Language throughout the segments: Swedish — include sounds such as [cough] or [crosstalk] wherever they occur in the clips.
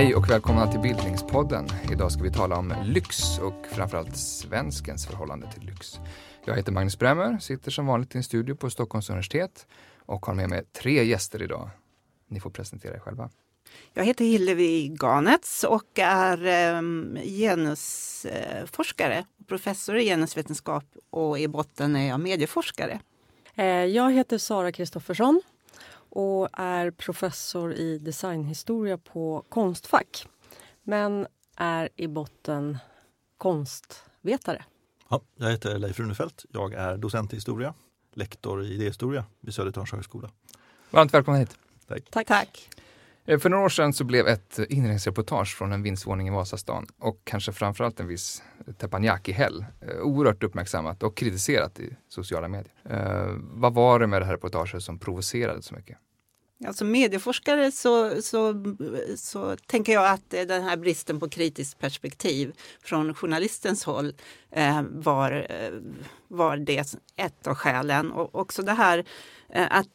Hej och välkomna till Bildningspodden. Idag ska vi tala om lyx och framförallt svenskens förhållande till lyx. Jag heter Magnus Bremmer, sitter som vanligt i en studio på Stockholms universitet och har med mig tre gäster idag. Ni får presentera er själva. Jag heter Hillevi Ganets och är eh, genusforskare, professor i genusvetenskap och i botten är jag medieforskare. Eh, jag heter Sara Kristoffersson och är professor i designhistoria på Konstfack. Men är i botten konstvetare. Ja, jag heter Leif Runefelt. Jag är docent i historia, lektor i idéhistoria vid Södertörns högskola. Varmt välkomna hit. Tack. Tack. Tack. Eh, för några år sedan så blev ett inredningsreportage från en vindsvåning i Vasastan och kanske framförallt en viss Teppanyaki-häll eh, oerhört uppmärksammat och kritiserat i sociala medier. Eh, vad var det med det här reportaget som provocerade så mycket? Alltså medieforskare så, så, så tänker jag att eh, den här bristen på kritiskt perspektiv från journalistens håll eh, var, var det ett av skälen. Och också det här eh, att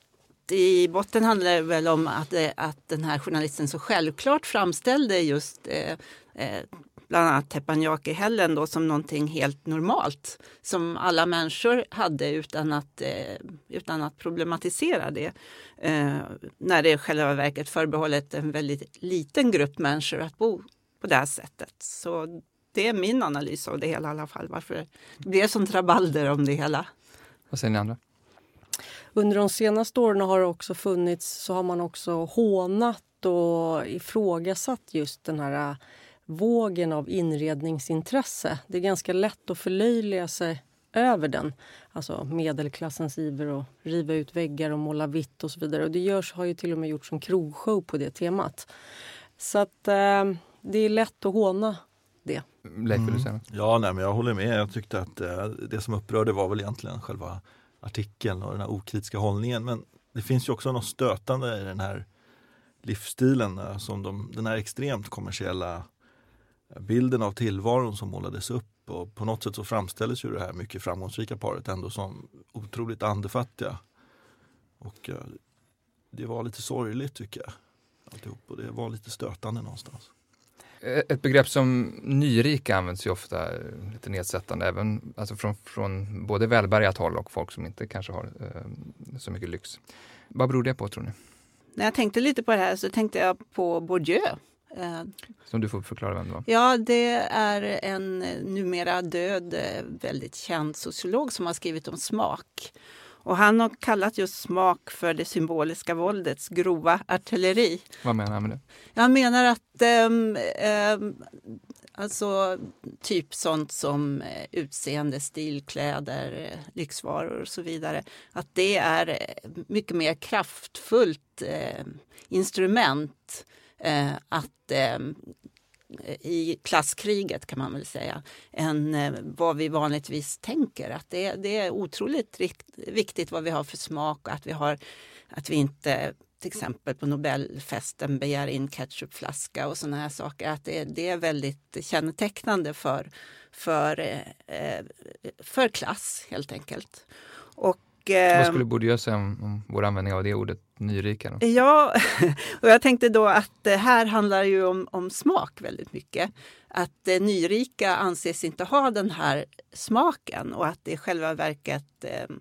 i botten handlar det väl om att, eh, att den här journalisten så självklart framställde just eh, eh bland annat Teppanyaki-hällen då som någonting helt normalt som alla människor hade utan att, eh, utan att problematisera det. Eh, när det i själva verket förbehållet en väldigt liten grupp människor att bo på det här sättet. Så det är min analys av det hela i alla fall, varför det blev sånt rabalder om det hela. Vad säger ni andra? Under de senaste åren har det också funnits, så har man också hånat och ifrågasatt just den här äh, vågen av inredningsintresse. Det är ganska lätt att förlöjliga sig över den. Alltså medelklassens iver att riva ut väggar och måla vitt och så vidare. Och det görs, har ju till och med gjorts en krogshow på det temat. Så att eh, det är lätt att håna det. Leif, något? Ja, nej, men jag håller med. Jag tyckte att eh, det som upprörde var väl egentligen själva artikeln och den här okritiska hållningen. Men det finns ju också något stötande i den här livsstilen, eh, som de, den här extremt kommersiella eh, bilden av tillvaron som målades upp. Och på något sätt så framställdes ju det här mycket framgångsrika paret ändå som otroligt andefattiga. Och eh, det var lite sorgligt tycker jag. Alltihop. Och det var lite stötande någonstans. Eh, ett begrepp som nyrika används ju ofta eh, lite nedsättande, även alltså från, från både välbärgat håll och folk som inte kanske har eh, så mycket lyx. Vad beror det på tror ni? När jag tänkte lite på det här så tänkte jag på Bourdieu. Eh, som du får förklara vem det var. Ja, det är en numera död, väldigt känd sociolog som har skrivit om smak. Och han har kallat just smak för det symboliska våldets grova artilleri. Vad menar han med det? Han menar att um, um, alltså typ sånt som eh, utseende, stilkläder, eh, lyxvaror och så vidare. Att det är eh, mycket mer kraftfullt eh, instrument eh, att eh, Eh, i klasskriget kan man väl säga, än eh, vad vi vanligtvis tänker. Att det, det är otroligt viktigt vad vi har för smak och att vi, har, att vi inte till exempel på Nobelfesten begär in ketchupflaska och sådana här saker. Att det, det är väldigt kännetecknande för, för, eh, för klass helt enkelt. Och vad eh, skulle Bourdieu säga om, om vår användning av det ordet nyrika? Då? Ja, [laughs] och jag tänkte då att det här handlar ju om, om smak väldigt mycket. Att eh, nyrika anses inte ha den här smaken och att det i själva verket eh,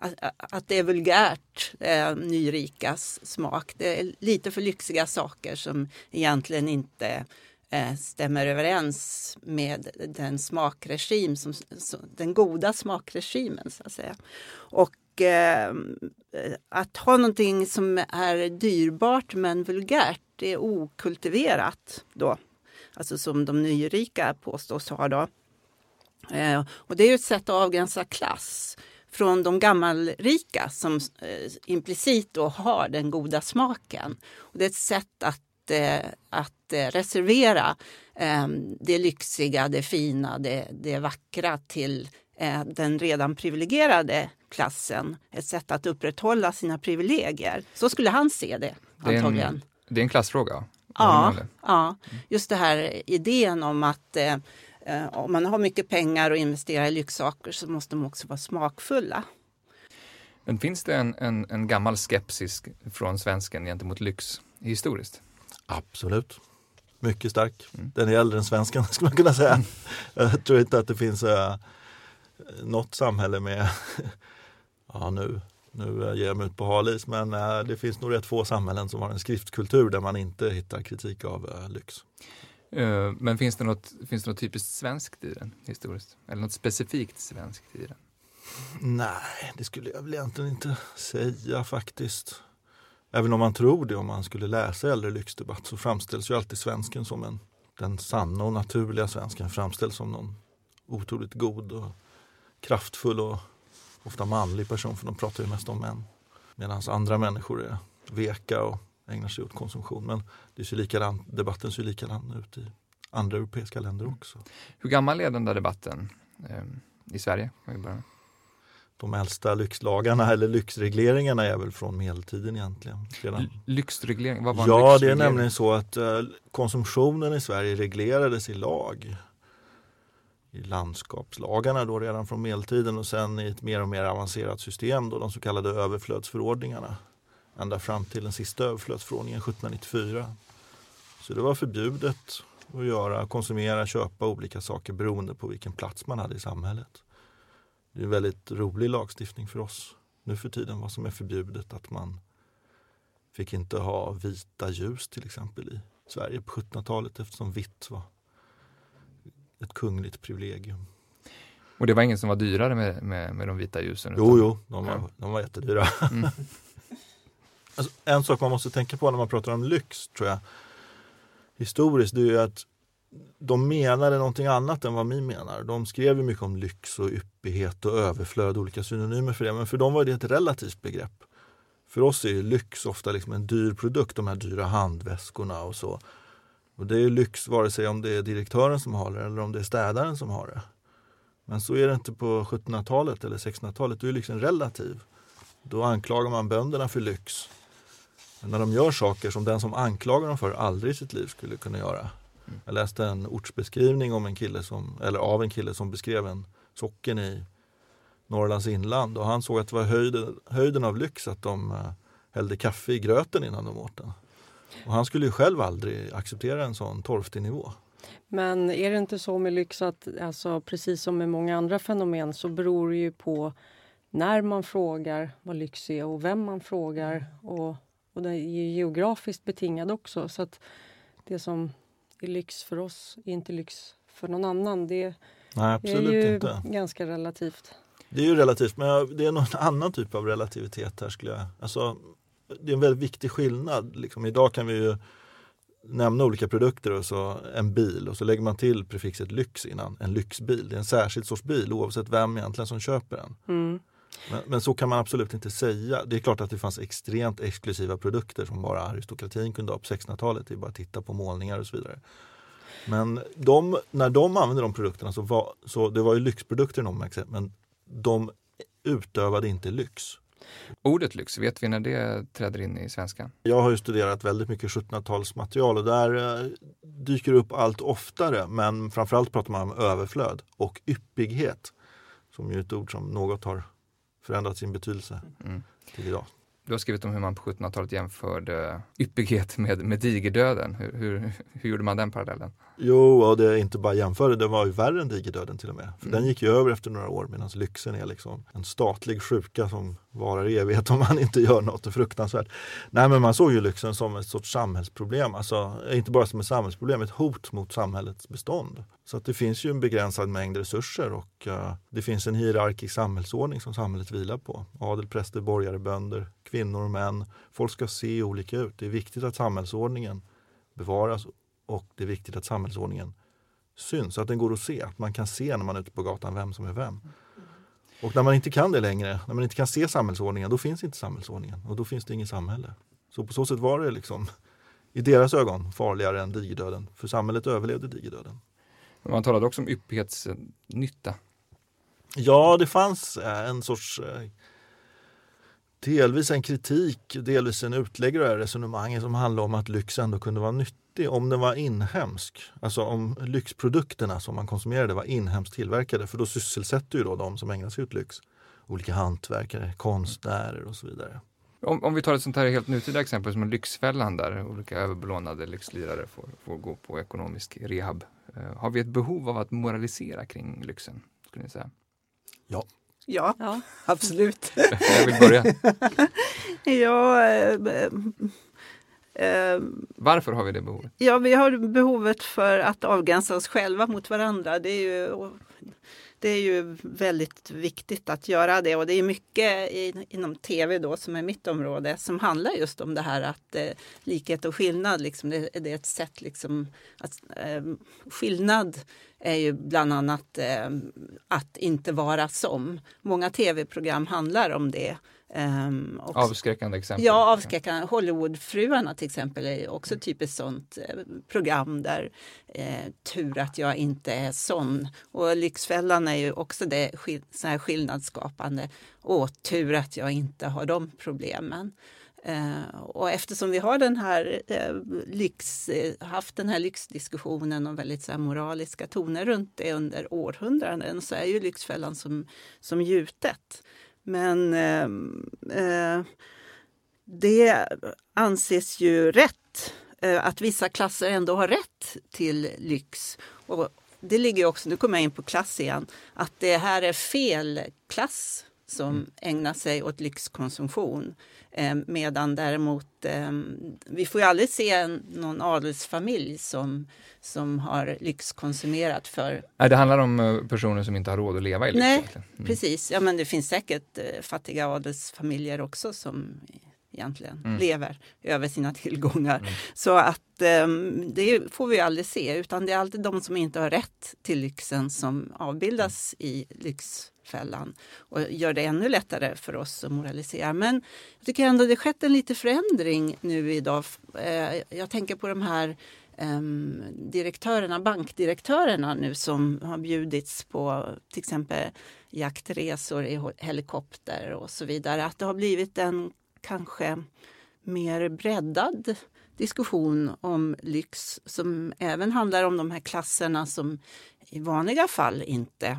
att, att det är vulgärt, eh, nyrikas smak. Det är lite för lyxiga saker som egentligen inte eh, stämmer överens med den smakregim, som, den goda smakregimen så att säga. Och eh, att ha någonting som är dyrbart men vulgärt, det är okultiverat då. Alltså som de nyrika påstås ha då. Eh, och det är ett sätt att avgränsa klass från de gammalrika som eh, implicit då har den goda smaken. Och det är ett sätt att, eh, att eh, reservera ehm, det lyxiga, det fina, det, det vackra till eh, den redan privilegierade klassen ett sätt att upprätthålla sina privilegier. Så skulle han se det, det antagligen. En, det är en klassfråga? Ja, ja, just det här idén om att eh, om man har mycket pengar och investerar i lyxsaker så måste de också vara smakfulla. Men finns det en, en, en gammal skepsis från svensken gentemot lyx historiskt? Absolut. Mycket stark. Mm. Den är äldre än svensken [laughs] skulle man kunna säga. Mm. Jag tror inte att det finns äh, något samhälle med, ja nu, nu ger jag mig ut på halis, men äh, det finns nog rätt få samhällen som har en skriftkultur där man inte hittar kritik av äh, lyx. Uh, men finns det, något, finns det något typiskt svenskt i den historiskt? Eller något specifikt svenskt i den? Nej, det skulle jag väl egentligen inte säga faktiskt. Även om man tror det om man skulle läsa äldre lyxdebatt så framställs ju alltid svensken som en den sanna och naturliga svensken framställs som någon otroligt god och kraftfull och ofta manlig person för de pratar ju mest om män. Medan andra människor är veka och ägnar sig åt konsumtion. Men det ser likadan, debatten ser likadan ut i andra europeiska länder också. Hur gammal är den där debatten eh, i Sverige? De äldsta lyxlagarna eller lyxregleringarna är väl från medeltiden egentligen. Redan. Lyxreglering, vad var Ja, det är nämligen så att uh, konsumtionen i Sverige reglerades i lag. I landskapslagarna då redan från medeltiden och sen i ett mer och mer avancerat system då de så kallade överflödsförordningarna. Ända fram till den sista överflödsförordningen 1794. Så det var förbjudet att göra, konsumera, köpa olika saker beroende på vilken plats man hade i samhället. Det är en väldigt rolig lagstiftning för oss nu för tiden vad som är förbjudet. Att man fick inte ha vita ljus till exempel i Sverige på 1700-talet eftersom vitt var ett kungligt privilegium. Och det var ingen som var dyrare med, med, med de vita ljusen? Jo, jo, de var, ja. de var jättedyra. Mm. [laughs] alltså, en sak man måste tänka på när man pratar om lyx, tror jag, historiskt, det är ju att de menade någonting annat än vad vi menar. De skrev ju mycket om lyx och yppighet och överflöd, olika synonymer för det. Men för dem var det ett relativt begrepp. För oss är lyx ofta liksom en dyr produkt, de här dyra handväskorna och så. Och det är lyx vare sig om det är direktören som har det eller om det är städaren som har det. Men så är det inte på 1700-talet eller 1600-talet, då är lyxen relativ. Då anklagar man bönderna för lyx. Men när de gör saker som den som anklagar dem för aldrig i sitt liv skulle kunna göra, jag läste en ortsbeskrivning om en kille som, eller av en kille som beskrev en socken i Norrlands inland och han såg att det var höjden, höjden av lyx att de uh, hällde kaffe i gröten innan de åt den. Och han skulle ju själv aldrig acceptera en sån torftig nivå. Men är det inte så med lyx att alltså, precis som med många andra fenomen så beror det ju på när man frågar vad lyx är och vem man frågar. Och, och det är geografiskt betingad också. Så att det som är lyx för oss är inte lyx för någon annan. Det Nej, är ju inte. ganska relativt. Det är ju relativt, men det är någon [laughs] annan typ av relativitet här skulle jag... Alltså, det är en väldigt viktig skillnad. Liksom, idag kan vi ju nämna olika produkter och så en bil och så lägger man till prefixet lyx innan, en lyxbil. Det är en särskild sorts bil oavsett vem egentligen som köper den. Mm. Men, men, så kan man absolut inte säga. Det är klart att det fanns extremt exklusiva produkter som bara aristokratin kunde ha på 1600-talet. Det är bara att titta på målningar och så vidare. Men de, när de använde de produkterna så var så det var ju lyxprodukter de men de utövade inte lyx. Ordet lyx, vet vi när det träder in i svenskan? Jag har ju studerat väldigt mycket 1700-talsmaterial och där eh, dyker upp allt oftare men framförallt pratar man om överflöd och yppighet som ju är ett ord som något har förändrat sin betydelse mm. till idag. Du har skrivit om hur man på 1700-talet jämförde yppighet med, med digerdöden. Hur, hur, hur gjorde man den parallellen? Jo, och det är inte bara jämförde, det var ju värre än digerdöden till och med. För mm. Den gick ju över efter några år medan lyxen är liksom en statlig sjuka som varar i evighet om man inte gör något det fruktansvärt. Nej men man såg ju lyxen som ett sorts samhällsproblem, alltså inte bara som ett samhällsproblem, ett hot mot samhällets bestånd. Så att det finns ju en begränsad mängd resurser och uh, det finns en hierarkisk samhällsordning som samhället vilar på. Adel, präster, borgare, bönder, kvinnor och män. Folk ska se olika ut. Det är viktigt att samhällsordningen bevaras och det är viktigt att samhällsordningen syns, att den går att se. Att man kan se när man är ute på gatan vem som är vem. Och när man inte kan det längre, när man inte kan se samhällsordningen, då finns inte samhällsordningen och då finns det inget samhälle. Så på så sätt var det liksom i deras ögon farligare än digerdöden, för samhället överlevde digerdöden. Man talade också om yppighetsnytta. Ja, det fanns eh, en sorts eh, delvis en kritik, delvis en utlägg av resonemanget som handlar om att lyx ändå kunde vara nyttig om den var inhemsk. Alltså om lyxprodukterna som man konsumerade var inhemskt tillverkade för då sysselsätter ju då de som ägnar sig åt lyx. Olika hantverkare, konstnärer och så vidare. Om, om vi tar ett sånt här helt nutida exempel som Lyxfällan där olika överbelånade lyxlirare får, får gå på ekonomisk rehab. Eh, har vi ett behov av att moralisera kring lyxen? Skulle ni säga? Ja. Ja, Ja. [laughs] absolut. [laughs] Jag vill börja. [laughs] ja, eh, eh, Varför har vi det behovet? ja, vi har behovet för att avgränsa oss själva mot varandra. Det är ju, det är ju väldigt viktigt att göra det och det är mycket inom tv då som är mitt område som handlar just om det här att eh, likhet och skillnad, liksom, det, det är ett sätt liksom att eh, skillnad är ju bland annat eh, att inte vara som. Många tv-program handlar om det. Och- Avskräckande exempel. Ja, avskräckande. Hollywoodfruarna till exempel är också typiskt sånt eh, program där eh, tur att jag inte är sån. Och Lyxfällan är ju också det så här skillnadsskapande. Och tur att jag inte har de problemen. Eh, och eftersom vi har den här eh, lyx, eh, haft den här lyxdiskussionen och väldigt så här moraliska toner runt det under århundraden så är ju Lyxfällan som, som gjutet. Men ehm, eh, det anses ju rätt eh, att vissa klasser ändå har rätt till lyx. Och det ligger ju också, nu kommer jag in på klass igen, att det här är fel klass som ägnar sig åt lyxkonsumtion. Eh, medan däremot, eh, vi får ju aldrig se en, någon adelsfamilj som, som har lyxkonsumerat för Nej, det handlar om eh, personer som inte har råd att leva i lyx. Nej. Mm. Precis, ja men det finns säkert eh, fattiga adelsfamiljer också som egentligen Mm. lever över sina tillgångar. Så att ehm, det får vi aldrig se utan det är alltid de som inte har rätt till lyxen som avbildas i fällan och gör det ännu lättare för oss att moralisera. Men jag tycker ändå det skett en liten förändring nu idag. Eh, jag tänker på de här ehm, direktörerna, bankdirektörerna nu som har bjudits på till exempel jaktresor i helikopter och så vidare. Att det har blivit en kanske mer breddad diskussion om lyx som även handlar om de här klasserna som i vanliga fall inte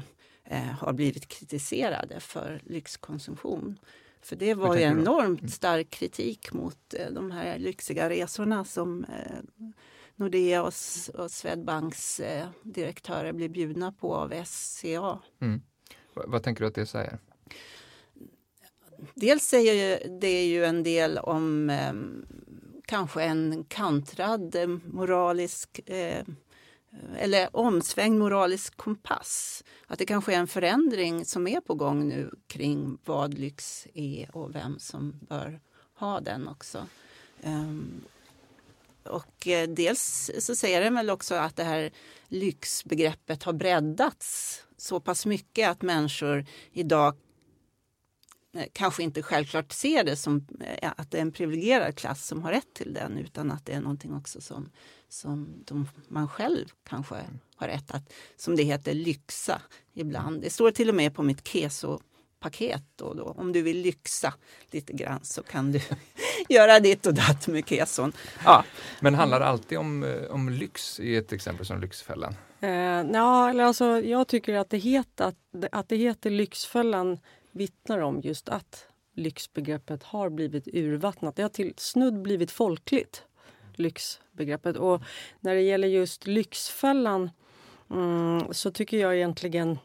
eh, har blivit kritiserade för lyxkonsumtion. För det var ju enormt stark kritik mot eh, de här lyxiga resorna som eh, Nordea och, och Swedbanks eh, direktörer blir bjudna på av SCA. Mm. Vad, tänker du att det säger? Dels säger det ju en del om eh, kanske en kantrad eh, moralisk eller omsvängd moralisk kompass. Att det kanske är en förändring som är på gång nu kring vad lyx är och vem som bör ha den också. Um, och eh, dels så säger den väl också att det här lyxbegreppet har breddats så pass mycket att människor idag eh, kanske inte självklart ser det som eh, att det är en privilegierad klass som har rätt till den utan att det är någonting också som, som de, man själv kanske har rätt att, som det heter, lyxa ibland. Det står till och med på mitt keso-paket då, då. Om du vill lyxa lite grann så kan du [laughs] göra ditt och datt med keson. Ja, Men handlar det alltid om, eh, om lyx i ett exempel som Lyxfällan? Eh, ja, eller alltså, jag tycker att det, heter, att, att det heter Lyxfällan vittnar om just att lyxbegreppet har blivit urvattnat. Det har till snudd blivit folkligt, lyxbegreppet. Och när det gäller just Lyxfällan mm, så tycker jag egentligen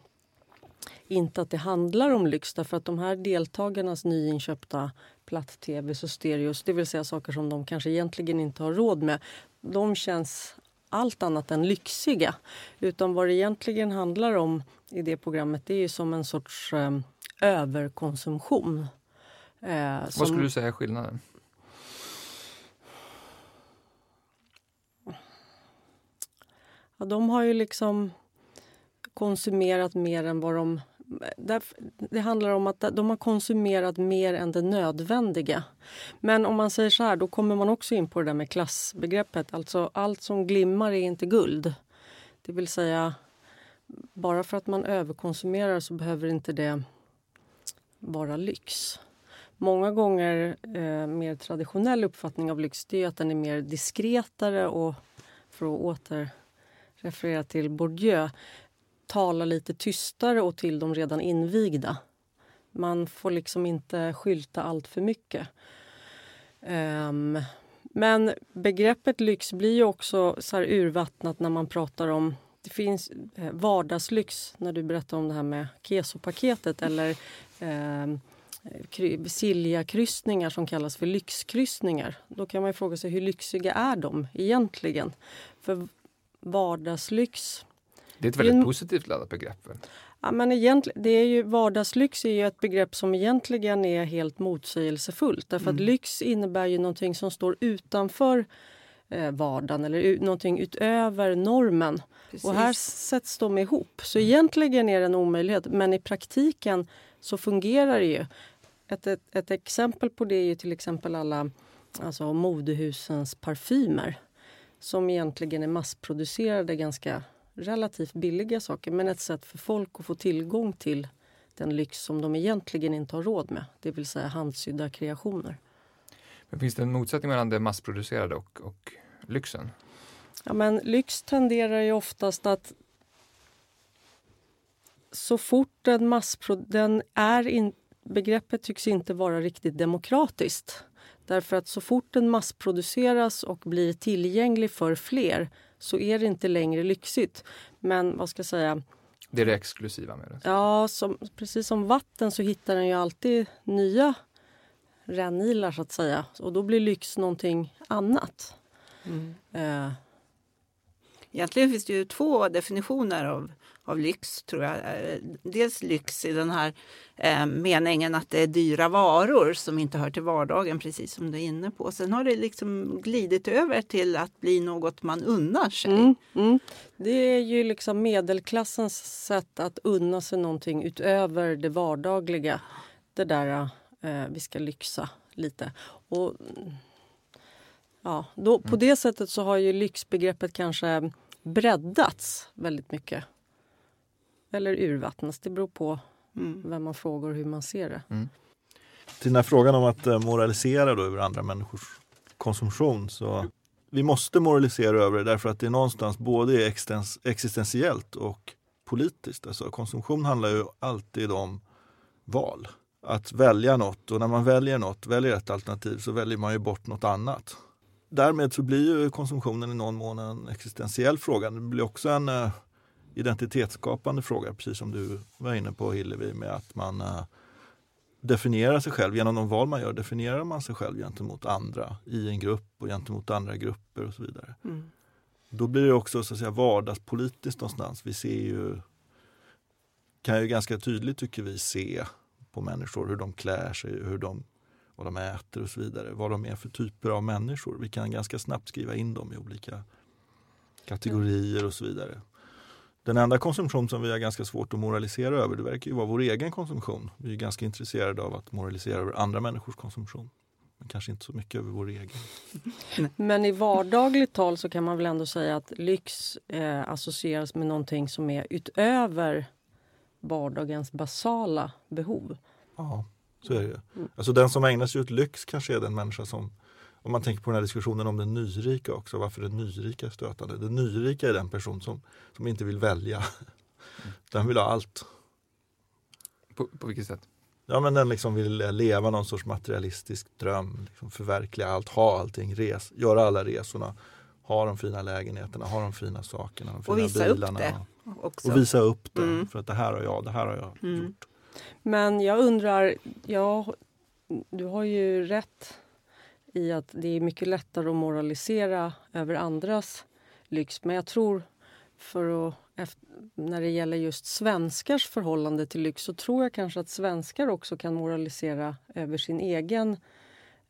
inte att det handlar om lyx därför att de här deltagarnas nyinköpta platt-tvs och stereos, det vill säga saker som de kanske egentligen inte har råd med, de känns allt annat än lyxiga. Utan vad det egentligen handlar om i det programmet det är som en sorts eh, överkonsumtion. Eh, Vad som- skulle du säga är skillnaden? Ja, de har ju liksom konsumerat mer än vad de... Det handlar om att de har konsumerat mer än det nödvändiga. Men om man säger så här, då kommer man också in på det där med klassbegreppet. Alltså allt som glimmar är inte guld. Det vill säga, bara för att man överkonsumerar så behöver inte det vara lyx. Många gånger eh, mer traditionell uppfattning av lyx det är att den är mer diskretare och för att åter referera till Bourdieu tala lite tystare och till de redan invigda. Man får liksom inte skylta allt för mycket. Um, men begreppet lyx blir ju också så här urvattnat när man pratar om det finns eh, vardagslyx när du berättar om det här med kesopaketet eller eh, Silja-kryssningar som kallas för lyxkryssningar. Då kan man fråga sig hur lyxiga är de egentligen? För vardagslyx... Det är ett väldigt det en, positivt laddat begrepp. Ja, men det är ju, vardagslyx är ju ett begrepp som egentligen är helt motsägelsefullt. Därför mm. att lyx innebär ju någonting som står utanför eh, vardagen eller någonting utöver normen. Precis. Och här sätts de ihop. Så egentligen är det en omöjlighet, men i praktiken så fungerar det ju. Ett, ett, ett exempel på det är ju till exempel alla alltså modehusens parfymer som egentligen är massproducerade ganska relativt billiga saker men ett sätt för folk att få tillgång till den lyx som de egentligen inte har råd med, det vill säga handsydda kreationer. Men finns det en motsättning mellan det massproducerade och, och lyxen? Ja, men lyx tenderar ju oftast att så fort den är in, begreppet tycks inte vara riktigt demokratiskt. Därför att så fort den massproduceras och blir tillgänglig för fler så är det inte längre lyxigt. Men vad ska jag säga? Det är det exklusiva med det? Ja, som, precis som vatten så hittar den ju alltid nya rännilar så att säga. Och då blir lyx någonting annat. Mm. Eh. Egentligen finns det ju två definitioner av av lyx tror jag. Eh, dels lyx i den här eh, meningen att det är dyra varor som inte hör till vardagen precis som du är inne på. Sen har det liksom glidit över till att bli något man unnar sig. Mm, mm. Det är ju liksom medelklassens sätt att unna sig någonting utöver det vardagliga. Det där eh, vi ska lyxa lite. Och, ja, då, på mm. det sättet så har ju lyxbegreppet kanske breddats väldigt mycket eller urvattnas. Det beror på mm. vem man frågar och hur man ser det. Mm. Till den här frågan om att eh, moralisera då över andra människors konsumtion så vi måste moralisera över det därför att det är någonstans både existentiellt och politiskt. Alltså konsumtion handlar ju alltid om val. Att välja något och när man väljer något, väljer ett alternativ så väljer man ju bort något annat. Därmed så blir ju konsumtionen i någon mån en existentiell fråga. Det blir också en eh, identitetsskapande fråga, precis som du var inne på Hillevi, med att man uh, definierar sig själv. Genom de val man gör definierar man sig själv gentemot andra i en grupp och gentemot andra grupper och så vidare. Mm. Då blir det också så att säga vardagspolitiskt någonstans. Vi ser ju, kan ju ganska tydligt tycker vi se på människor hur de klär sig, hur de, vad de äter och så vidare. Vad de är för typer av människor. Vi kan ganska snabbt skriva in dem i olika kategorier och så vidare. Den enda konsumtion som vi har ganska svårt att moralisera över, det verkar ju vara vår egen konsumtion. Vi är ganska intresserade av att moralisera över andra människors konsumtion. Men kanske inte så mycket över vår egen. [laughs] Men i vardagligt tal så kan man väl ändå säga att lyx eh, associeras med någonting som är utöver vardagens basala behov. Ja, så är det ju. Alltså den som ägnar sig åt lyx kanske är den människa som om man tänker på den här diskussionen om den nyrika också, varför den nyrika är stötande. Den nyrika är den person som, som inte vill välja. Den vill ha allt. På, på vilket sätt? Ja men den liksom vill leva någon sorts materialistisk dröm, liksom förverkliga allt, ha allting, res, göra alla resorna, ha de fina lägenheterna, ha de fina sakerna, de fina och visa bilarna. Upp det också. Och visa upp det, mm. för att det här har jag, det här har jag mm. gjort. Men jag undrar, ja, du har ju rätt i att det är mycket lättare att moralisera över andras lyx. Men jag tror, för att, när det gäller just svenskars förhållande till lyx så tror jag kanske att svenskar också kan moralisera över sin egen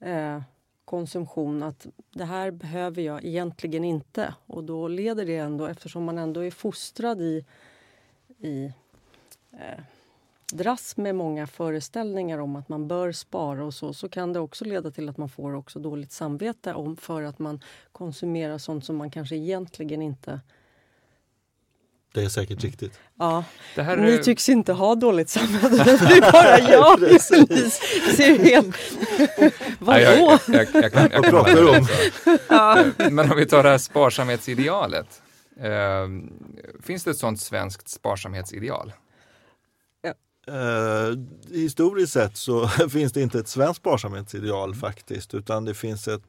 eh, konsumtion. Att det här behöver jag egentligen inte. Och då leder det ändå, eftersom man ändå är fostrad i, i eh, dras med många föreställningar om att man bör spara och så, så kan det också leda till att man får också dåligt samvete om för att man konsumerar sånt som man kanske egentligen inte Det är säkert riktigt. Ja. Det här Ni är- tycks inte ha dåligt samvete. Det är bara [laughs] jag. Ser helt... Vadå? jag, jag, jag, kan, jag Vad kan pratar hålla du om? Ja. Eh, Men om vi tar det här sparsamhetsidealet. Eh, finns det ett sånt svenskt sparsamhetsideal? Eh, historiskt sett så [laughs] finns det inte ett svenskt sparsamhetsideal faktiskt utan det finns ett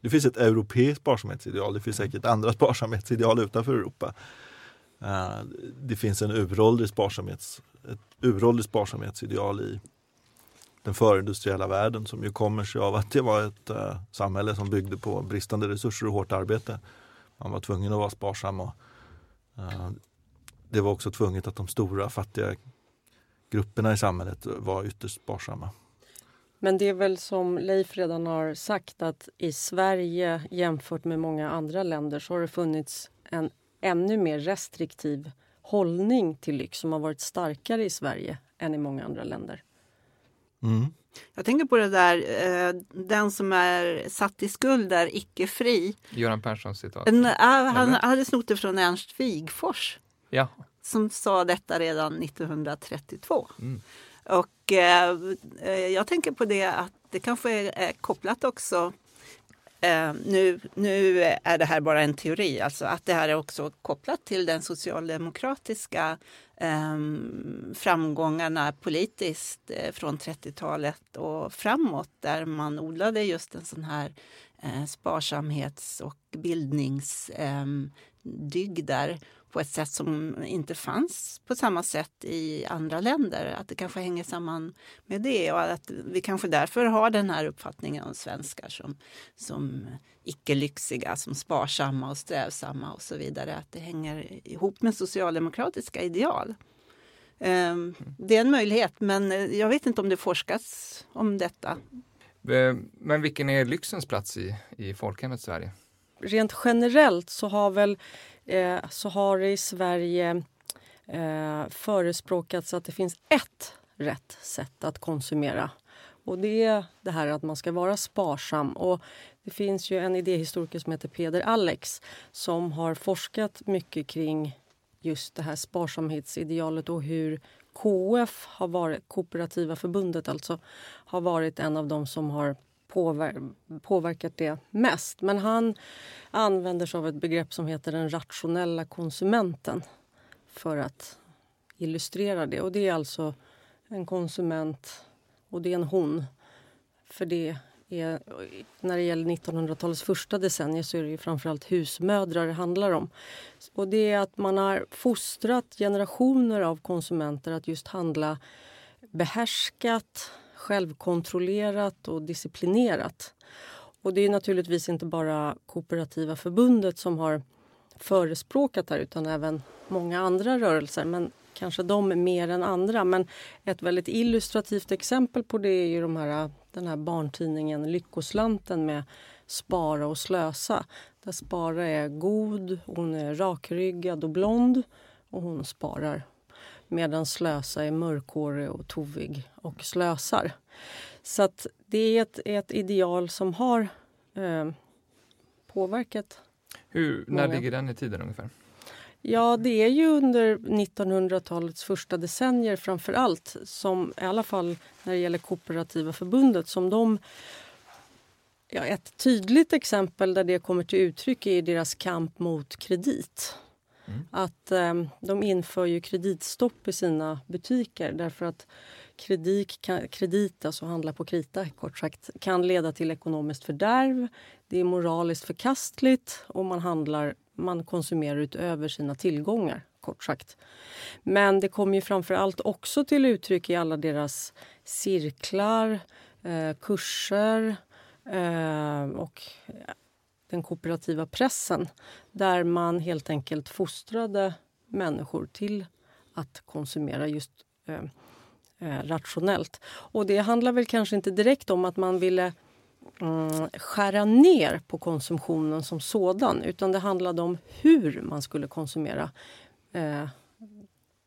det finns ett europeiskt sparsamhetsideal. Det finns säkert andra [laughs] sparsamhetsideal utanför Europa. Eh, det finns en uråldrig sparsamhets, ett uråldrig sparsamhetsideal i den förindustriella världen som ju kommer sig av att det var ett eh, samhälle som byggde på bristande resurser och hårt arbete. Man var tvungen att vara sparsam och eh, det var också tvunget att de stora fattiga grupperna i samhället var ytterst sparsamma. Men det är väl som Leif redan har sagt att i Sverige jämfört med många andra länder så har det funnits en ännu mer restriktiv hållning till lyx som har varit starkare i Sverige än i många andra länder. Mm. Jag tänker på det där, eh, den som är satt i skuld är icke fri. Göran Perssons citat. En, äh, han hade snott det från Ernst Wigforss Ja. Som sa detta redan 1932. Mm. Och eh, eh, jag tänker på det att det kanske är eh, kopplat också Eh, nu, nu är det här bara en teori, alltså att det här är också kopplat till den socialdemokratiska eh, framgångarna politiskt eh, från 30-talet och framåt där man odlade just en sån här eh, sparsamhets och bildningsdygder på ett sätt som inte fanns på samma sätt i andra länder. Att det kanske hänger samman med det och att vi kanske därför har den här uppfattningen om svenskar som, som icke-lyxiga, som sparsamma och strävsamma och så vidare. Att det hänger ihop med socialdemokratiska ideal. Ehm, Det är en möjlighet, men eh, jag vet inte om det forskas om detta. Eh, Men vilken är lyxens plats i, i folkhemmet Sverige? Rent generellt så har väl eh, så har det i Sverige eh, förespråkats att det finns ett rätt sätt att konsumera. Och det är det här att man ska vara sparsam. Och det finns ju en idéhistoriker som heter Peder Alex som har forskat mycket kring just det här sparsamhetsidealet och hur KF, har varit, Kooperativa förbundet alltså, har varit en av de som har påver påverkat det mest. Men han använder sig av ett begrepp som heter den rationella konsumenten för att illustrera det. Och det är alltså en konsument och det är en hon. För det är, när det gäller 1900-talets första decennier så är det ju framförallt husmödrar det handlar om. Och det är att man har fostrat generationer av konsumenter att just handla behärskat, självkontrollerat och disciplinerat. Och det är naturligtvis inte bara Kooperativa förbundet som har förespråkat det här utan även många andra rörelser. Men kanske de mer än andra. Men ett väldigt illustrativt exempel på det är ju de här, den här barntidningen Lyckoslanten med Spara och slösa. Där Spara är god, hon är rakryggad och blond och hon sparar. Medan Slösa är mörkhårig och tovig och slösar. Så att det är ett, ett ideal som har eh, påverkat Hur, när Många. ligger den i tiden ungefär? Ja, det är ju under 1900-talets första decennier framför allt som i alla fall när det gäller Kooperativa förbundet som de Ja, ett tydligt exempel där det kommer till uttryck är deras kamp mot kredit. Mm. Att eh, de inför ju kreditstopp i sina butiker därför att kredit, kan, kredit, alltså handla på krita kort sagt, kan leda till ekonomiskt fördärv. Det är moraliskt förkastligt och man handlar man konsumerar utöver sina tillgångar, kort sagt. Men det kommer ju framför allt också till uttryck i alla deras cirklar, eh, kurser eh, och den kooperativa pressen där man helt enkelt fostrade människor till att konsumera just eh, eh, rationellt. Och det handlar väl kanske inte direkt om att man ville mm, skära ner på konsumtionen som sådan utan det handlade om hur man skulle konsumera. Eh,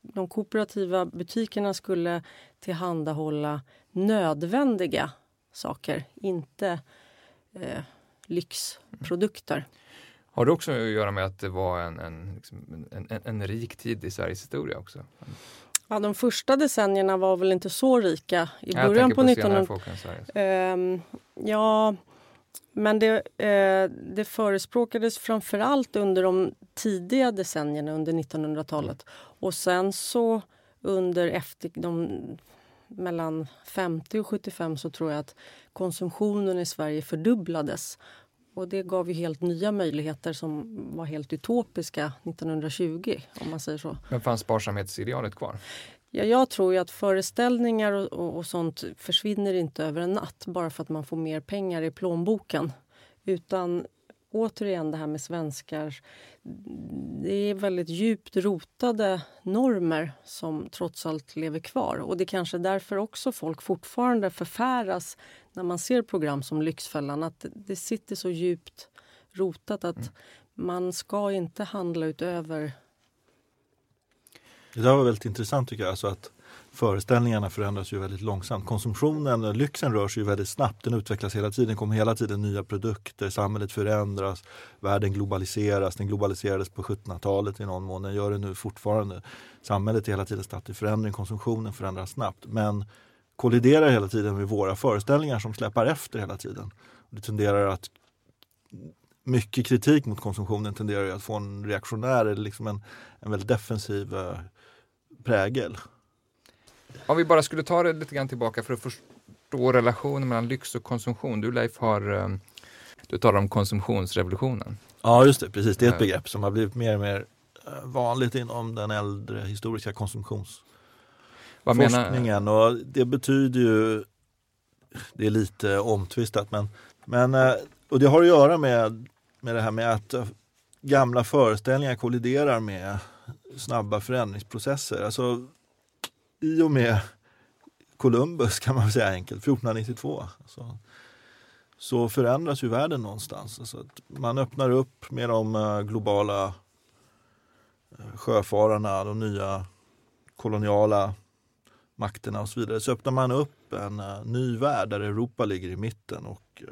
de kooperativa butikerna skulle tillhandahålla nödvändiga saker, inte eh, lyxprodukter. Har det också att göra med att det var en, en, liksom, en, en, rik tid i Sveriges historia också? Ja, de första decennierna var väl inte så rika i början tänker på 1900 folk än Sveriges. Ehm, ja, men det, eh, det förespråkades framförallt under de tidiga decennierna under 1900-talet. Och sen så under efter de, mellan 50 och 75 så tror jag att konsumtionen i Sverige fördubblades. Och det gav ju helt nya möjligheter som var helt utopiska 1920 om man säger så. Men fanns sparsamhetsidealet kvar? Ja, jag tror ju att föreställningar och, och, och sånt försvinner inte över en natt bara för att man får mer pengar i plånboken. Utan återigen det här med svenskar. Det är väldigt djupt rotade normer som trots allt lever kvar. Och det är kanske därför också folk fortfarande förfäras när man ser program som Lyxfällan. Att det, sitter så djupt rotat att Mm. man ska inte handla utöver Det där var väldigt intressant tycker jag. Alltså att föreställningarna förändras ju väldigt långsamt. Konsumtionen, lyxen rör sig ju väldigt snabbt. Den utvecklas hela tiden. Det kommer hela tiden nya produkter. Samhället förändras. Världen globaliseras. Den globaliserades på 1700-talet i någon mån. Den gör det nu fortfarande. Samhället är hela tiden statt i förändring. Konsumtionen förändras snabbt. Men kolliderar hela tiden med våra föreställningar som släpar efter hela tiden. Det tenderar att mycket kritik mot konsumtionen tenderar ju att få en reaktionär eller liksom en, en väldigt defensiv eh, prägel. Om vi bara skulle ta det lite grann tillbaka för att förstå relationen mellan lyx och konsumtion. Du Leif har, eh, du talar om konsumtionsrevolutionen. Ja just det, precis. Det är ett Ja. begrepp som har blivit mer och mer eh, vanligt inom den äldre historiska konsumtionsforskningen. Och det betyder ju, det är lite omtvistat, men, men eh, och det har att göra med, med det här med att eh, gamla föreställningar kolliderar med snabba förändringsprocesser. Alltså i och med Columbus kan man säga enkelt, 1492. Så, så förändras ju världen någonstans. Alltså att man öppnar upp med de eh, globala eh, sjöfararna, de nya koloniala makterna och så vidare. Så öppnar man upp en eh, ny värld där Europa ligger i mitten och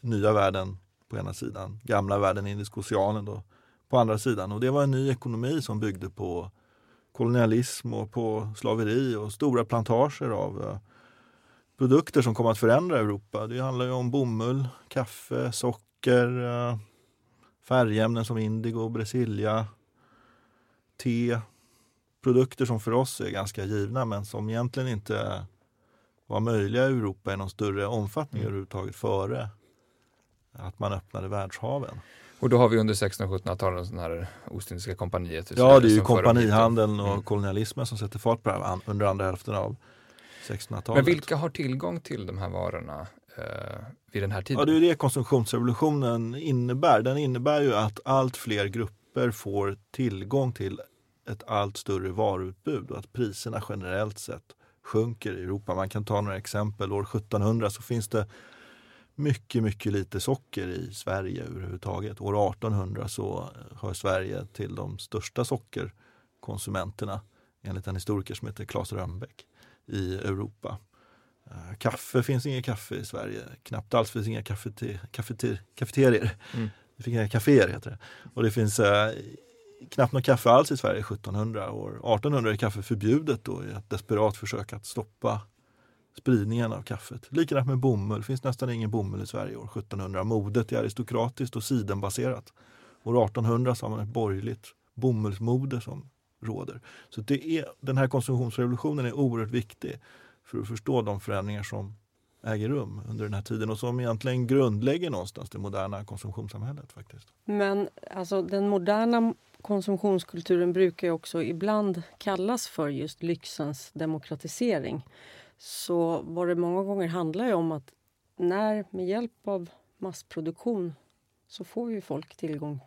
nya världen på ena sidan, gamla världen, Indiska oceanen då, på andra sidan. Och det var en ny ekonomi som byggde på kolonialism och på slaveri och stora plantager av eh, produkter som kom att förändra Europa. Det handlar ju om bomull, kaffe, socker, eh, färgämnen som indigo, brasilia, te. Produkter som för oss är ganska givna men som egentligen inte var möjliga i Europa i någon större omfattning Mm. överhuvudtaget före att man öppnade världshaven. Och då har vi under 1600 och 1700-talet den här Ostindiska kompaniet. så Ja, det är ju som för dem hit. kompanihandeln och Mm. kolonialismen som sätter fart på det här under andra hälften av 1600-talet. Men vilka har tillgång till de här varorna eh, vid den här tiden? Ja, det är det konsumtionsrevolutionen innebär. Den innebär ju att allt fler grupper får tillgång till ett allt större varuutbud och att priserna generellt sett sjunker i Europa. Man kan ta några exempel. År 1700 så finns det mycket, mycket lite socker i Sverige överhuvudtaget. År 1800 så hör Sverige till de största sockerkonsumenterna enligt en historiker som heter Claes Rönnbäck i Europa. Eh, Kaffe finns inget kaffe i Sverige. Knappt alls finns inga kaffete, kafeterier. Mm. Det finns inga kaféer heter det. Och det finns eh, knappt något kaffe alls i Sverige 1700. År 1800 är kaffe förbjudet då i ett desperat försök att stoppa spridningen av kaffet. Likadant med bomull. Det finns nästan ingen bomull i Sverige år 1700. Modet är aristokratiskt och sidenbaserat. År 1800 så har man ett borgerligt bomullsmode som råder. Så det är, den här konsumtionsrevolutionen är oerhört viktig för att förstå de förändringar som äger rum under den här tiden och som egentligen grundlägger någonstans det moderna konsumtionssamhället. faktiskt. Men alltså, den moderna konsumtionskulturen brukar ju också ibland kallas för just lyxens demokratisering. Så vad det många gånger handlar om att när med hjälp av massproduktion så får ju folk tillgång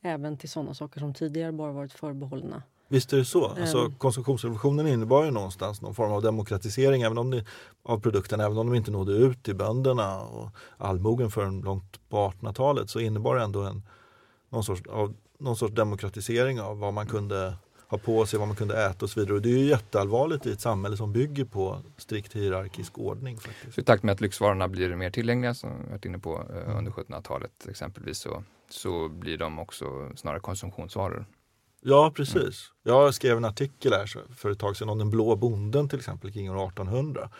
även till sådana saker som tidigare bara varit förbehållna. Visst är det så. Alltså, Mm. konsumtionsrevolutionen innebar ju någonstans någon form av demokratisering även om det, av produkterna, även om de inte nådde ut till bönderna och allmogen förrän långt på 1800-talet så innebar det ändå en, någon, sorts, av, någon sorts demokratisering av vad man kunde ha på sig, vad man kunde äta och så vidare. Och det är ju jätteallvarligt i ett samhälle som bygger på strikt hierarkisk ordning. faktiskt. Så I takt med att lyxvarorna blir mer tillgängliga, som vi varit inne på eh, Mm. under 1700-talet exempelvis, så så blir de också snarare konsumtionsvaror. Ja, precis. Jag skrev en artikel här för ett tag sedan om den blå bonden till exempel kring år 1800.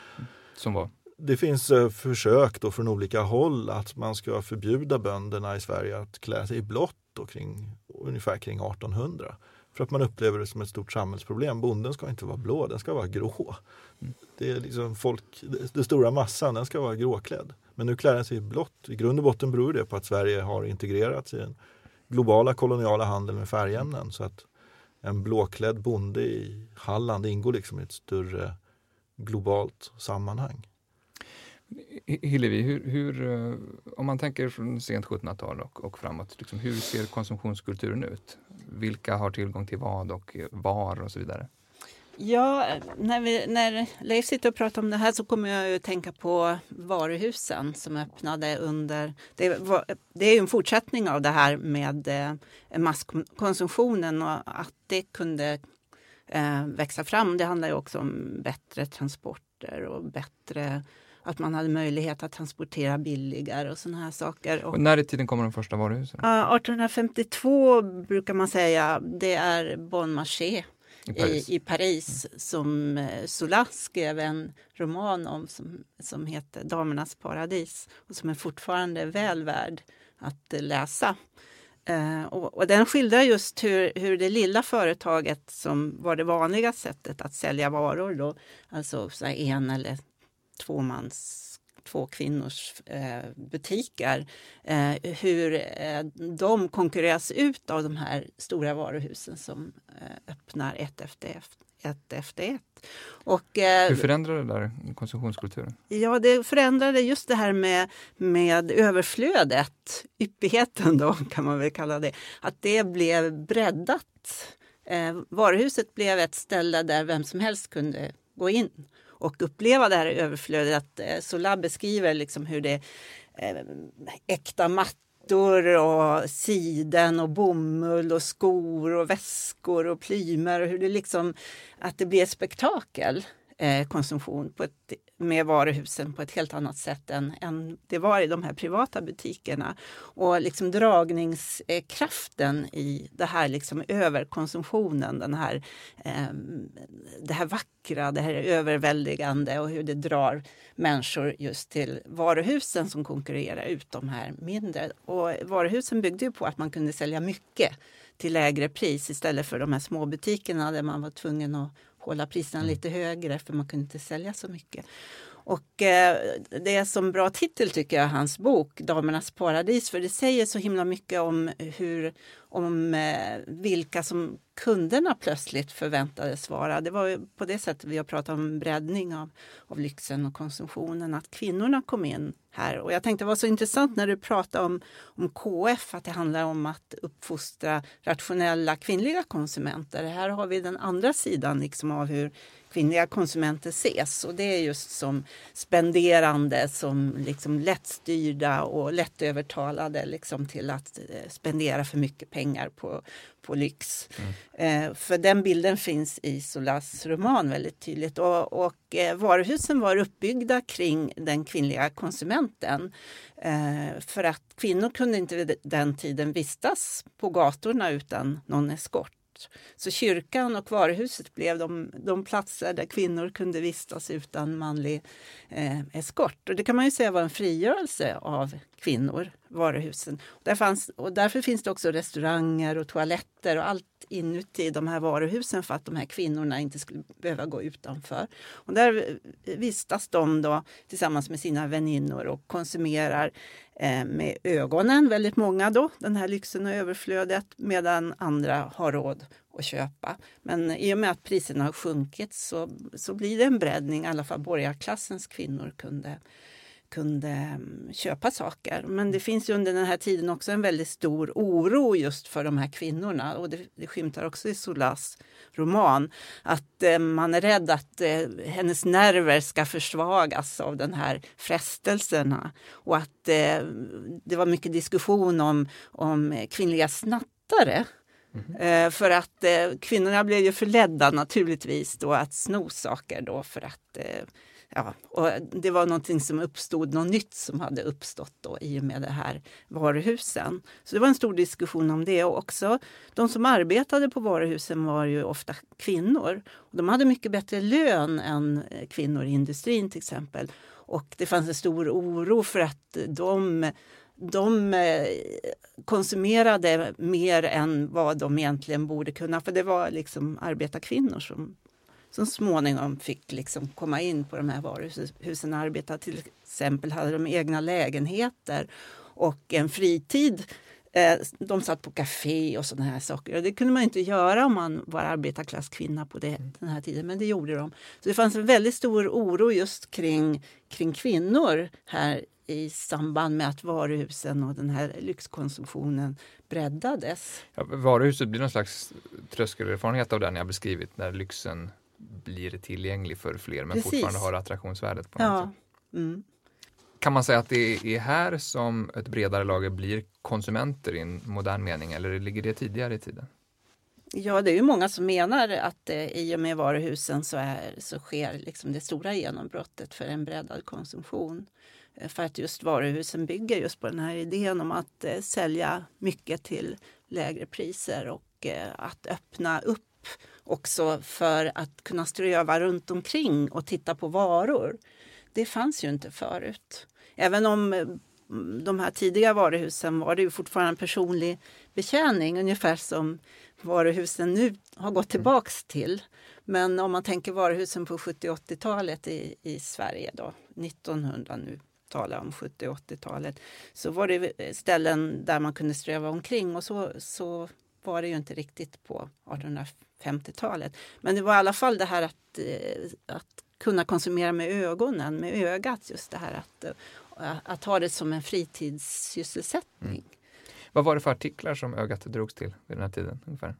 Som var? Det finns eh, försök då från olika håll att man ska förbjuda bönderna i Sverige att klä sig i blått kring, ungefär kring 1800. För att man upplever det som ett stort samhällsproblem. Bonden ska inte vara blå, den ska vara grå. Det är liksom folk, den stora massan, den ska vara gråklädd. Men nu klär den sig i blått. I grund och botten beror det på att Sverige har integrerats i den globala koloniala handeln med färgämnen. Så att en blåklädd bonde i Halland ingår liksom i ett större globalt sammanhang. Hillevi, hur, hur, eh, om man tänker från sent 1700-tal och, och, framåt, liksom, hur ser konsumtionskulturen ut? Vilka har tillgång till vad och var och så vidare? Ja, när, vi, när Leif sitter och pratar om det här så kommer jag att tänka på varuhusen som öppnade under... Det, var, det är en fortsättning av det här med eh, masskonsumtionen och att det kunde eh, växa fram. Det handlar ju också om bättre transporter och bättre att man hade möjlighet att transportera billigare och sådana här saker. Och, och när i tiden kommer de första varuhusen? Uh, 1852 brukar man säga, det är Bon Marché i Paris, i, i Paris som eh, Zola skrev en roman om som, som heter Damernas paradis och som är fortfarande väl värd att läsa. Uh, och, och, den skildrar just hur, hur det lilla företaget som var det vanliga sättet att sälja varor, då, alltså så en eller tvåmans två kvinnors eh, butiker, eh, hur eh, de konkurreras ut av de här stora varuhusen som eh, öppnar ett efter ett. efter ett. Och, eh, hur förändrar det där konsumtionskulturen? Ja, det förändrade just det här med, med överflödet, yppigheten då kan man väl kalla det, att det blev breddat. Eh, varuhuset blev ett ställe där vem som helst kunde gå in och uppleva det här överflödet. Att eh, Sola beskriver liksom hur det är äkta mattor och siden och bomull och skor och väskor och plymer och hur det liksom att det blir ett spektakel eh, konsumtion på ett, med varuhusen på ett helt annat sätt än, än det var i de här privata butikerna. Och liksom dragningskraften i det här liksom överkonsumtionen, den här, eh, det här vackra, det här överväldigande och hur det drar människor just till varuhusen som konkurrerar ut de här mindre. Och varuhusen byggde ju på att man kunde sälja mycket till lägre pris istället för de här små butikerna där man var tvungen att hålla priserna mm. lite högre för man kunde inte sälja så mycket. Och eh, det är som bra titel tycker jag, hans bok Damernas paradis, för det säger så himla mycket om hur, om eh, vilka som kunderna plötsligt förväntades vara. Det var på det sättet vi har pratat om breddning av, av lyxen och konsumtionen, att kvinnorna kom in här. Och jag tänkte det var så intressant när du pratade om, om KF, att det handlar om att uppfostra rationella kvinnliga konsumenter. Här har vi den andra sidan liksom av hur kvinnliga konsumenter ses. Och det är just som spenderande, som liksom lättstyrda och lättövertalade liksom till att eh, spendera för mycket pengar på, på lyx. Mm. Eh, för den bilden finns i Solas roman väldigt tydligt. Och, och eh, varuhusen var uppbyggda kring den kvinnliga konsumenten. Eh, för att kvinnor kunde inte vid den tiden vistas på gatorna utan någon eskort. Så kyrkan och varuhuset blev de, de platser där kvinnor kunde vistas utan manlig eh, eskort. Och det kan man ju säga var en frigörelse av kvinnor, varuhusen. Där fanns, och därför finns det också restauranger och toaletter och allt inuti de här varuhusen för att de här kvinnorna inte skulle behöva gå utanför. Och där vistas de då tillsammans med sina väninnor och konsumerar eh, med ögonen, väldigt många då, den här lyxen och överflödet, medan andra har råd att köpa. Men i och med att priserna har sjunkit så, så blir det en breddning, i alla fall borgarklassens kvinnor kunde kunde mm, köpa saker. Men det finns ju under den här tiden också en väldigt stor oro just för de här kvinnorna och det, det skymtar också i Solas roman att eh, man är rädd att eh, hennes nerver ska försvagas av den här frestelserna och att eh, det var mycket diskussion om, om kvinnliga snattare Mm. För att eh, kvinnorna blev ju förledda naturligtvis då att sno saker då för att eh, ja, och eh, det var någonting som uppstod, något nytt som hade uppstått då i och med det här varuhusen. Så det var en stor diskussion om det och också. De som arbetade på varuhusen var ju ofta kvinnor. De hade mycket bättre lön än eh, kvinnor i industrin till exempel. Och det fanns en stor oro för att de de eh, konsumerade mer än vad de egentligen borde kunna. För det var liksom arbetarkvinnor som som småningom fick liksom komma in på de här varuhusen och arbeta. Till exempel hade de egna lägenheter och en fritid. Eh, de satt på café och sådana här saker. Och det kunde man inte göra om man var arbetarklasskvinna på det, den här tiden, men det gjorde de. Så det fanns en väldigt stor oro just kring, kring kvinnor här i samband med att varuhusen och den här lyxkonsumtionen breddades. Ja, varuhuset blir någon slags tröskelerfarenhet av den jag beskrivit när lyxen blir tillgänglig för fler men Precis. fortfarande har attraktionsvärdet på något ja. sätt. Mm. Kan man säga att det är här som ett bredare lager blir konsumenter i en modern mening eller ligger det tidigare i tiden? Ja, det är ju många som menar att eh, i och med varuhusen så, är, så sker liksom det stora genombrottet för en breddad konsumtion. Eh, för att just varuhusen bygger just på den här idén om att eh, sälja mycket till lägre priser och eh, att öppna upp också för att kunna ströva runt omkring och titta på varor. Det fanns ju inte förut. Även om mm, de här tidiga varuhusen var det ju fortfarande en personlig betjäning ungefär som varuhusen nu har gått tillbaks till. Men om man tänker varuhusen på 70 80-talet i, i Sverige då, 1900 nu talar om 70 80-talet, så var det ställen där man kunde ströva omkring och så, så var det ju inte riktigt på 1850-talet. Men det var i alla fall det här att, eh, att kunna konsumera med ögonen, med ögat. Just det här att, eh, att ha det som en fritidssysselsättning. Mm. Vad var det för artiklar som ögat drogs till vid den här tiden? ungefär?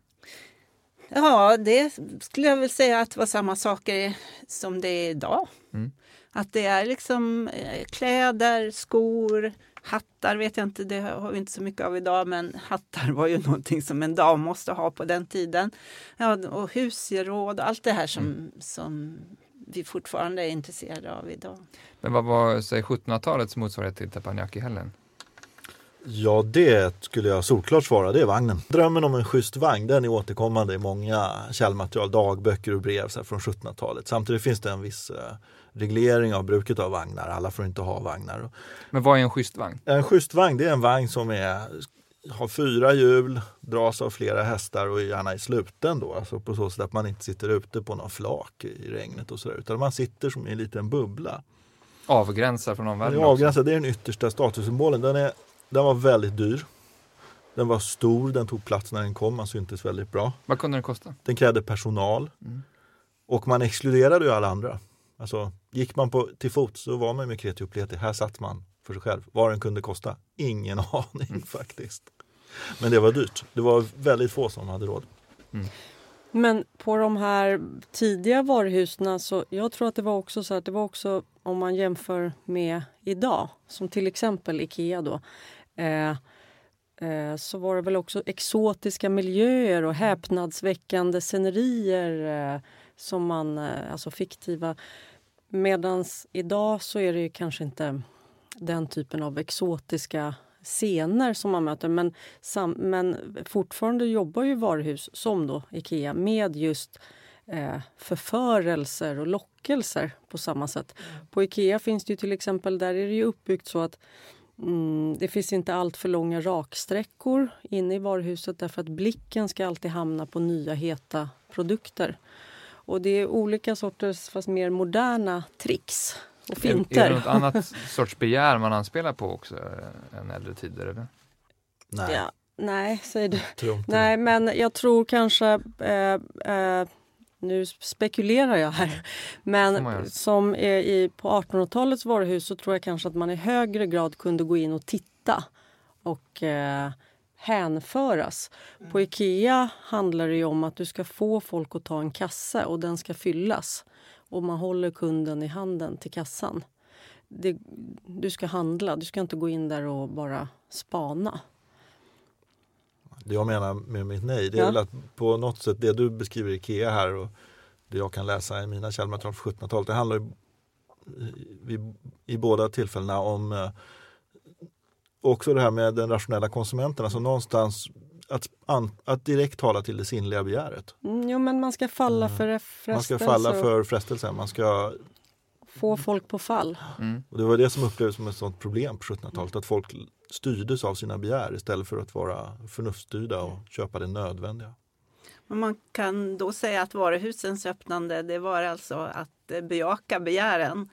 Ja, det skulle jag väl säga att det var samma saker som det är idag. Mm. Att det är liksom eh, kläder, skor, Hattar vet jag inte, det har vi inte så mycket av idag, men hattar var ju [laughs] någonting som en dam måste ha på den tiden. Ja, och husgeråd och allt det här som, mm. som vi fortfarande är intresserade av idag. Men vad var 1700-talets motsvarighet till Teppanyaki-hällen? Ja, det skulle jag solklart svara. Det är vagnen. Drömmen om en schysst vagn, den är återkommande i många källmaterial, dagböcker och brev så från 1700-talet. Samtidigt finns det en viss eh, reglering av bruket av vagnar. Alla får inte ha vagnar. Men vad är en schysst vagn? En schysst vagn det är en vagn som är, har fyra hjul, dras av flera hästar och gärna i sluten då. Alltså på så sätt att man inte sitter ute på någon flak i regnet och sådär. Utan man sitter som i en liten bubbla. Avgränsad från omvärlden? Avgränsad, det är den yttersta statussymbolen. Den, är, den var väldigt dyr. Den var stor, den tog plats när den kom, man syntes väldigt bra. Vad kunde den kosta? Den krävde personal. Mm. Och man exkluderade ju alla andra. Alltså, gick man på, till fots så var man med kreti och pleti. Här satt man för sig själv. Vad den kunde kosta? Ingen [laughs] aning mm. faktiskt. Men det var dyrt. Det var väldigt få som hade råd. Mm. Men på de här tidiga varuhusen, så jag tror att det var också så att det var också om man jämför med idag, som till exempel Ikea då, eh, eh, så var det väl också exotiska miljöer och häpnadsväckande scenerier eh, som man, eh, alltså fiktiva Medan idag så är det ju kanske inte den typen av exotiska scener som man möter. Men, sam, men fortfarande jobbar ju varuhus, som då Ikea, med just eh, förförelser och lockelser på samma sätt. Mm. På Ikea finns det ju till exempel, där är det ju uppbyggt så att mm, det finns inte allt för långa raksträckor inne i varuhuset därför att blicken ska alltid hamna på nya heta produkter. Och det är olika sorters, fast mer moderna tricks och finter. Är, är det något annat [laughs] sorts begär man anspelar på också eh, än äldre tider? Eller? Nej. Ja, nej, säger du. Nej, men jag tror kanske eh, eh, nu spekulerar jag här, men som i, på 1800-talets varuhus så tror jag kanske att man i högre grad kunde gå in och titta och eh, hänföras. Mm. På Ikea handlar det om att du ska få folk att ta en kasse och den ska fyllas. Och man håller kunden i handen till kassan. Det, du ska handla, du ska inte gå in där och bara spana. Det jag menar med mitt nej, det är ja. väl att på något sätt det du beskriver Ikea här och det jag kan läsa i mina källmaterial från 1700-talet, det handlar vid, i båda tillfällena om eh, också det här med den rationella konsumenten, alltså någonstans att, an, att direkt tala till det sinnliga begäret. Mm, jo, men man ska falla Mm. för frestelser. Man ska falla för frestelsen, man ska Få folk på fall. Mm. Och det var det som upplevdes som ett sånt problem på 1700-talet, att folk styrdes av sina begär istället för att vara förnuftsstyrda och köpa det nödvändiga. Men man kan då säga att varuhusens öppnande det var alltså att eh, bejaka begären.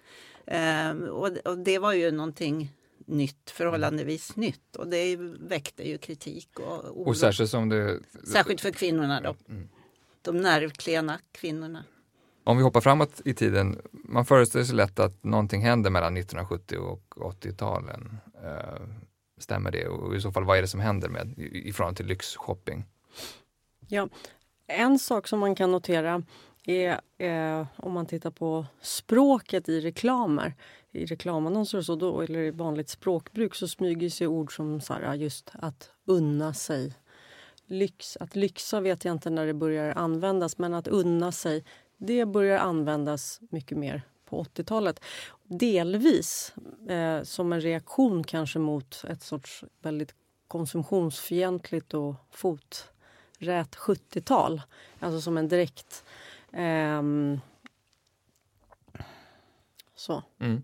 Ehm, och, och det var ju någonting nytt, förhållandevis nytt och det väckte ju kritik och oro. Och särskilt som det... Särskilt för kvinnorna då. Mm. De nervklena kvinnorna. Om vi hoppar framåt i tiden, man föreställer sig lätt att någonting händer mellan 1970 och 80-talen. Eh, stämmer det? Och i så fall, vad är det som händer med i, förhållande till lyxshopping? En sak som man kan notera är eh, om man tittar på språket i reklamer. I reklamannonser och så, då, eller i vanligt språkbruk så smyger sig ord som så här, just att unna sig. Lyx, att lyxa vet jag inte när det börjar användas men att unna sig det börjar användas mycket mer på 80-talet. Delvis eh, som en reaktion kanske mot ett sorts väldigt konsumtionsfientligt och foträt 70-tal. Alltså som en direkt... eh, så. Mm.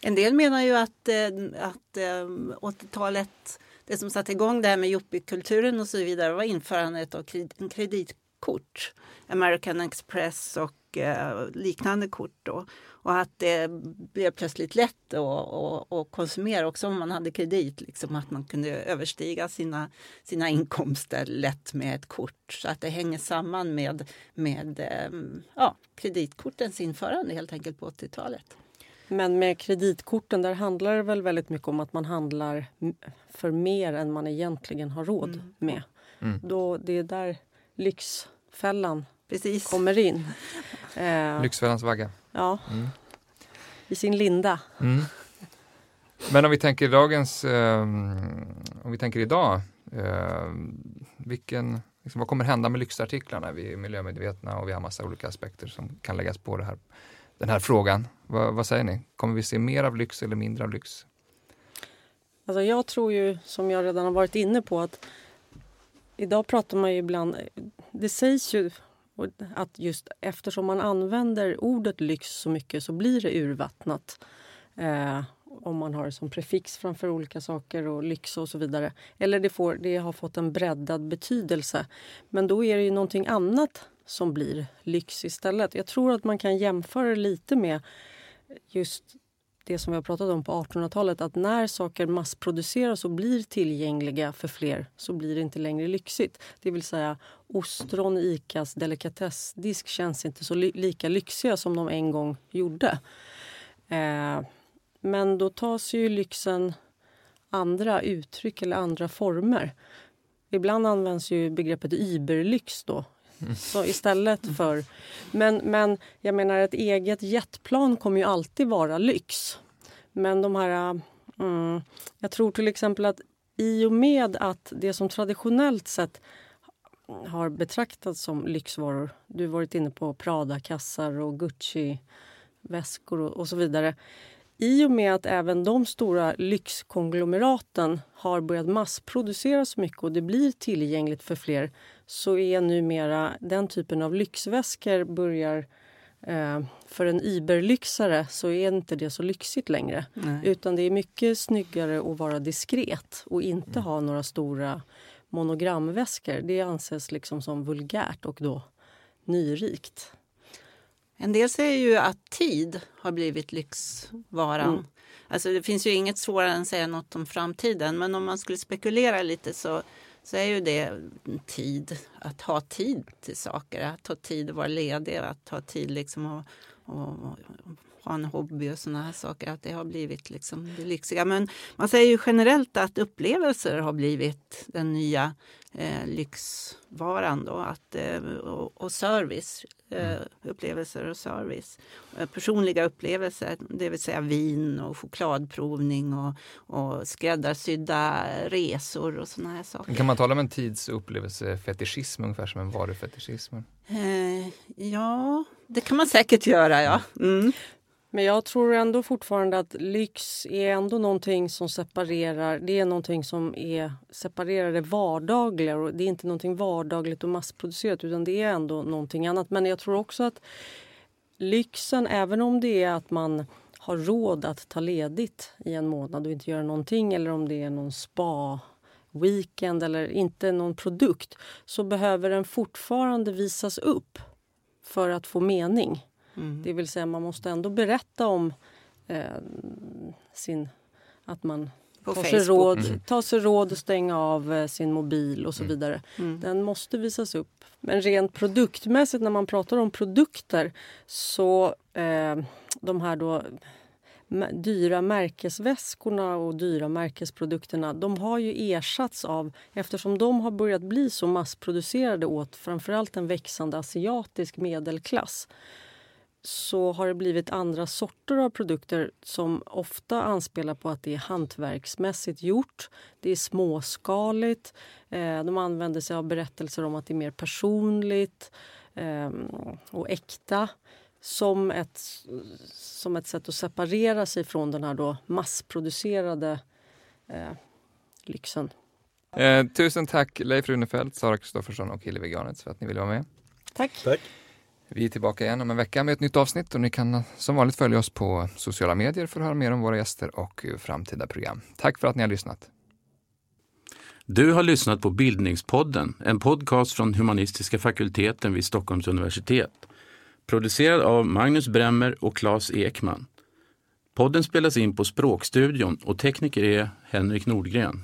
En del menar ju att, eh, att eh, 80-talet, det som satte igång det här med yuppiekulturen och så vidare var införandet av kreditkort. American Express och eh, liknande kort. Då. Och att det blev plötsligt lätt att, konsumera också om man hade kredit. Liksom att man kunde överstiga sina, sina inkomster lätt med ett kort. Så att det hänger samman med, med eh, ja, kreditkortens införande helt enkelt på 80-talet. Men med kreditkorten där handlar det väl väldigt mycket om att man handlar för mer än man egentligen har råd Mm. med. Mm. Då, det är där lyxfällan Precis. kommer in. [laughs] Eh, Lyxfällans vagga. ja, Mm. i sin linda. Mm. Men om vi tänker dagens, eh, om vi tänker idag, eh, vilken, liksom, vad kommer hända med lyxartiklarna? Vi är miljömedvetna och vi har massa olika aspekter som kan läggas på det här, den här frågan. Vad, vad säger ni? Kommer vi se mer av lyx eller mindre av lyx? Alltså jag tror ju, som jag redan har varit inne på, att idag pratar man ju ibland... Det sägs ju att just eftersom man använder ordet lyx så mycket så blir det urvattnat. Eh, om man har det som prefix framför olika saker och lyx och så vidare. Eller det, får, det har fått en breddad betydelse. Men då är det ju någonting annat som blir lyx istället. Jag tror att man kan jämföra det lite med just det som vi har pratat om på 1800-talet att när saker massproduceras och blir tillgängliga för fler så blir det inte längre lyxigt. Det vill säga ostron i Icas delikatessdisk känns inte så li- lika lyxiga som de en gång gjorde. Eh, men då tas ju lyxen andra uttryck eller andra former. Ibland används ju begreppet überlyx då så istället för... Men, men jag menar, ett eget jetplan kommer ju alltid vara lyx. Men de här... Mm, jag tror till exempel att i och med att det som traditionellt sett har betraktats som lyxvaror. Du har varit inne på Prada-kassar och Gucci-väskor och, och så vidare. I och med att även de stora lyxkonglomeraten har börjat massproducera så mycket och det blir tillgängligt för fler så är numera den typen av lyxväskor börjar eh, för en iberlyxare så är inte det så lyxigt längre. Nej. Utan det är mycket snyggare att vara diskret och inte ha några stora monogramväskor. Det anses liksom som vulgärt och då nyrikt. En del säger ju att tid har blivit lyxvaran. Mm. Alltså det finns ju inget svårare än att säga något om framtiden. Men om man skulle spekulera lite så, så är ju det tid. Att ha tid till saker. Att ha tid att vara ledig. Att ha tid liksom att, ha en hobby och såna här saker. Att det har blivit liksom det lyxiga. Men man säger ju generellt att upplevelser har blivit den nya eh, lyxvaran. Då, att, eh, och, och service. Eh, upplevelser och service. Eh, personliga upplevelser, det vill säga vin och chokladprovning och, och skräddarsydda resor och såna här saker. Kan man tala om en tids upplevelsefetischism ungefär som en varufetischism? Eh, ja, det kan man säkert göra. Ja. Mm. Men jag tror ändå fortfarande att lyx är ändå någonting som separerar. Det är någonting som är, separerar det vardagliga. Och det är inte någonting vardagligt och massproducerat utan det är ändå någonting annat. Men jag tror också att lyxen, även om det är att man har råd att ta ledigt i en månad och inte göra någonting eller om det är någon spa weekend eller inte någon produkt så behöver den fortfarande visas upp för att få mening. Mm. Det vill säga man måste ändå berätta om eh, sin, att man tar sig, råd, mm. tar sig råd att stänga av eh, sin mobil och så mm. vidare. Mm. Den måste visas upp. Men rent produktmässigt när man pratar om produkter så eh, de här då dyra märkesväskorna och dyra märkesprodukterna de har ju ersatts av, eftersom de har börjat bli så massproducerade åt framförallt en växande asiatisk medelklass så har det blivit andra sorter av produkter som ofta anspelar på att det är hantverksmässigt gjort. Det är småskaligt. Eh, de använder sig av berättelser om att det är mer personligt eh, och äkta som ett, som ett sätt att separera sig från den här då massproducerade eh, lyxen. Eh, tusen tack Leif Runefelt, Sara Kristoffersson och Hillevi Garnitz för att ni ville vara med. Tack. tack. Vi är tillbaka igen om en vecka med ett nytt avsnitt och ni kan som vanligt följa oss på sociala medier för att höra mer om våra gäster och framtida program. Tack för att ni har lyssnat. Du har lyssnat på Bildningspodden, en podcast från humanistiska fakulteten vid Stockholms universitet. Producerad av Magnus Bremmer och Claes Ekman. Podden spelas in på Språkstudion och tekniker är Henrik Nordgren.